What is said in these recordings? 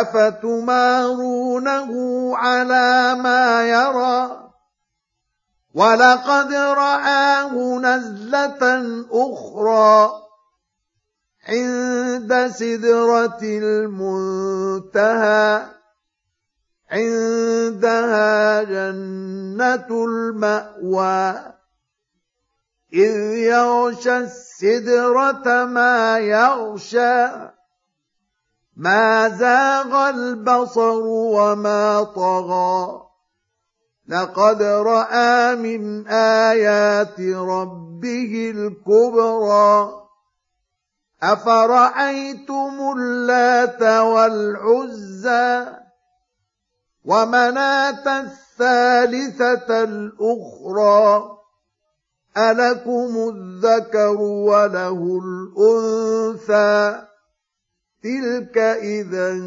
افتمارونه على ما يرى؟ ولقد رآه نزلة أخرى عند سدرة المنتهى عندها جنة المأوى إذ يغشى السدرة ما يغشى. ما زاغ البصر وما طغى. لقد رأى من آيات ربه الكبرى. أفرأيتم اللات والعزى؟ ومناة الثالثة الأخرى. ألكم الذكر وله الأنثى؟ تلك إذا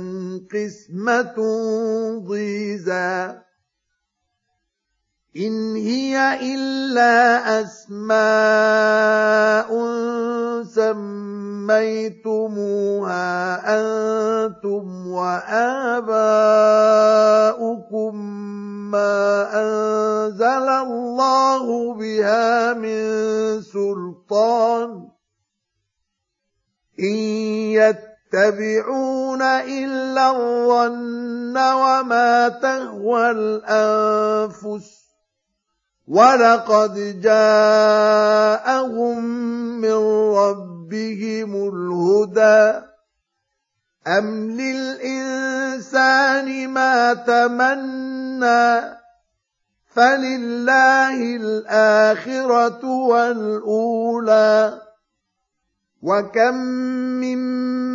قسمة ضيزى. إن هي إلا أسماء سميتموها أنتم وآباؤكم ما أنزل الله بها من سلطان. إن يتبعون إلا الظن وما تهوى الأنفس ولقد جاءهم من ربهم الهدى. أم للإنسان ما تمنى فلله الآخرة والأولى. وكم من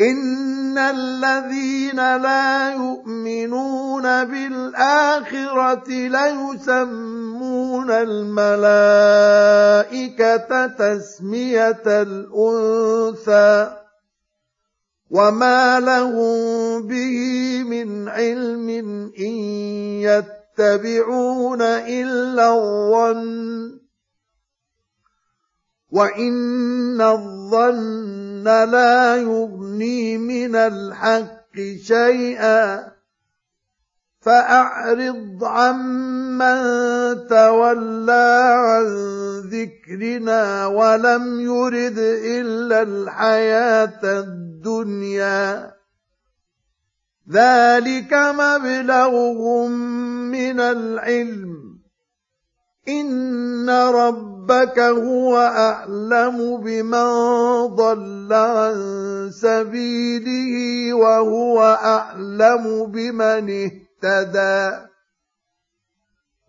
ان الذين لا يؤمنون بالاخره ليسمون الملائكه تسميه الانثى وما لهم به من علم ان يتبعون الا الظن وان الظن لا يغني من الحق شيئا فاعرض عمن تولى عن ذكرنا ولم يرد الا الحياة الدنيا ذلك مبلغهم من العلم ان ربك هو اعلم بمن ضل عن سبيله وهو اعلم بمن اهتدى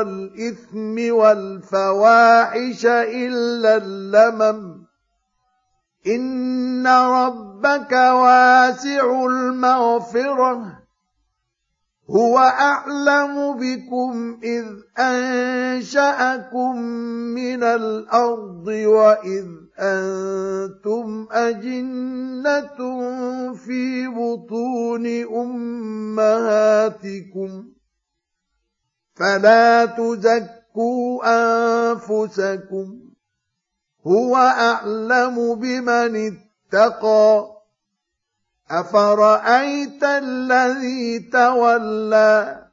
الاثم والفواحش إلا اللمم. إن ربك واسع المغفرة. هو أعلم بكم إذ أنشأكم من الأرض وإذ أنتم أجنة في بطون أمهاتكم. فلا تزكوا أنفسكم هو أعلم بمن اتقى. أفرأيت الذي تولى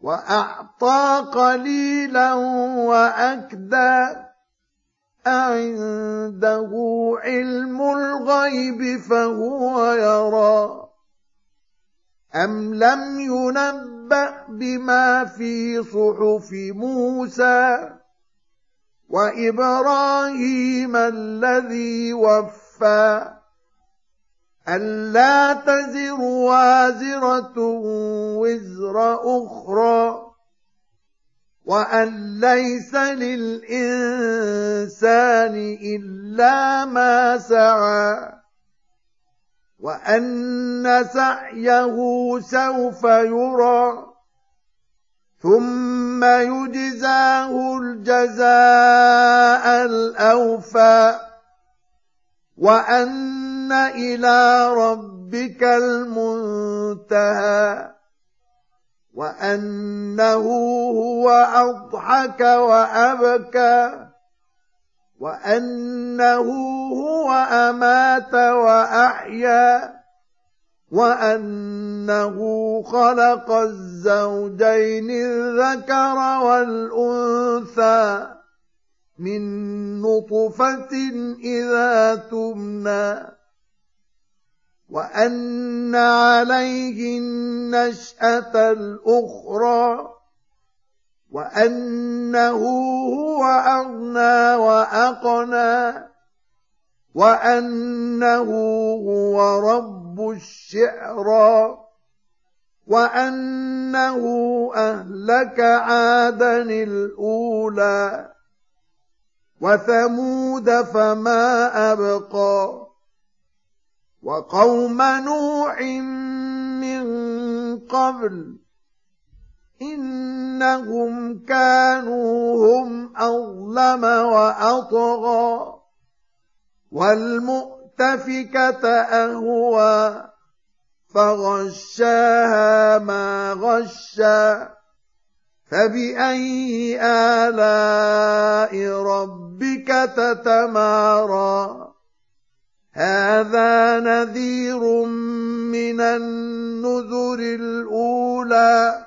وأعطى قليلا وأكدى؟ أعنده علم الغيب فهو يرى. أم لم ينبأ بما في صحف موسى وإبراهيم الذي وفى ألا تزر وازرة وزر أخرى وأن ليس للإنسان إلا ما سعى وأن سعيه سوف يرى ثم يجزاه الجزاء الأوفى. وأن إلى ربك المنتهى. وأنه هو أضحك وأبكى. وأنه هو أمات وأحيا وأنه خلق الزوجين الذكر والأنثى من نطفة إذا تمنى وأن عليه النشأة الأخرى وأنه هو أغنى وأقنى وأنه هو رب الشعرى وأنه أهلك عادا الأولى وثمود فما أبقى وقوم نوح من قبل إنهم كانوا هم أظلم وأطغى والمؤتفكة أهوى فغشاها ما غشى فبأي آلاء ربك تتمارى؟ هذا نذير من النذر الأولى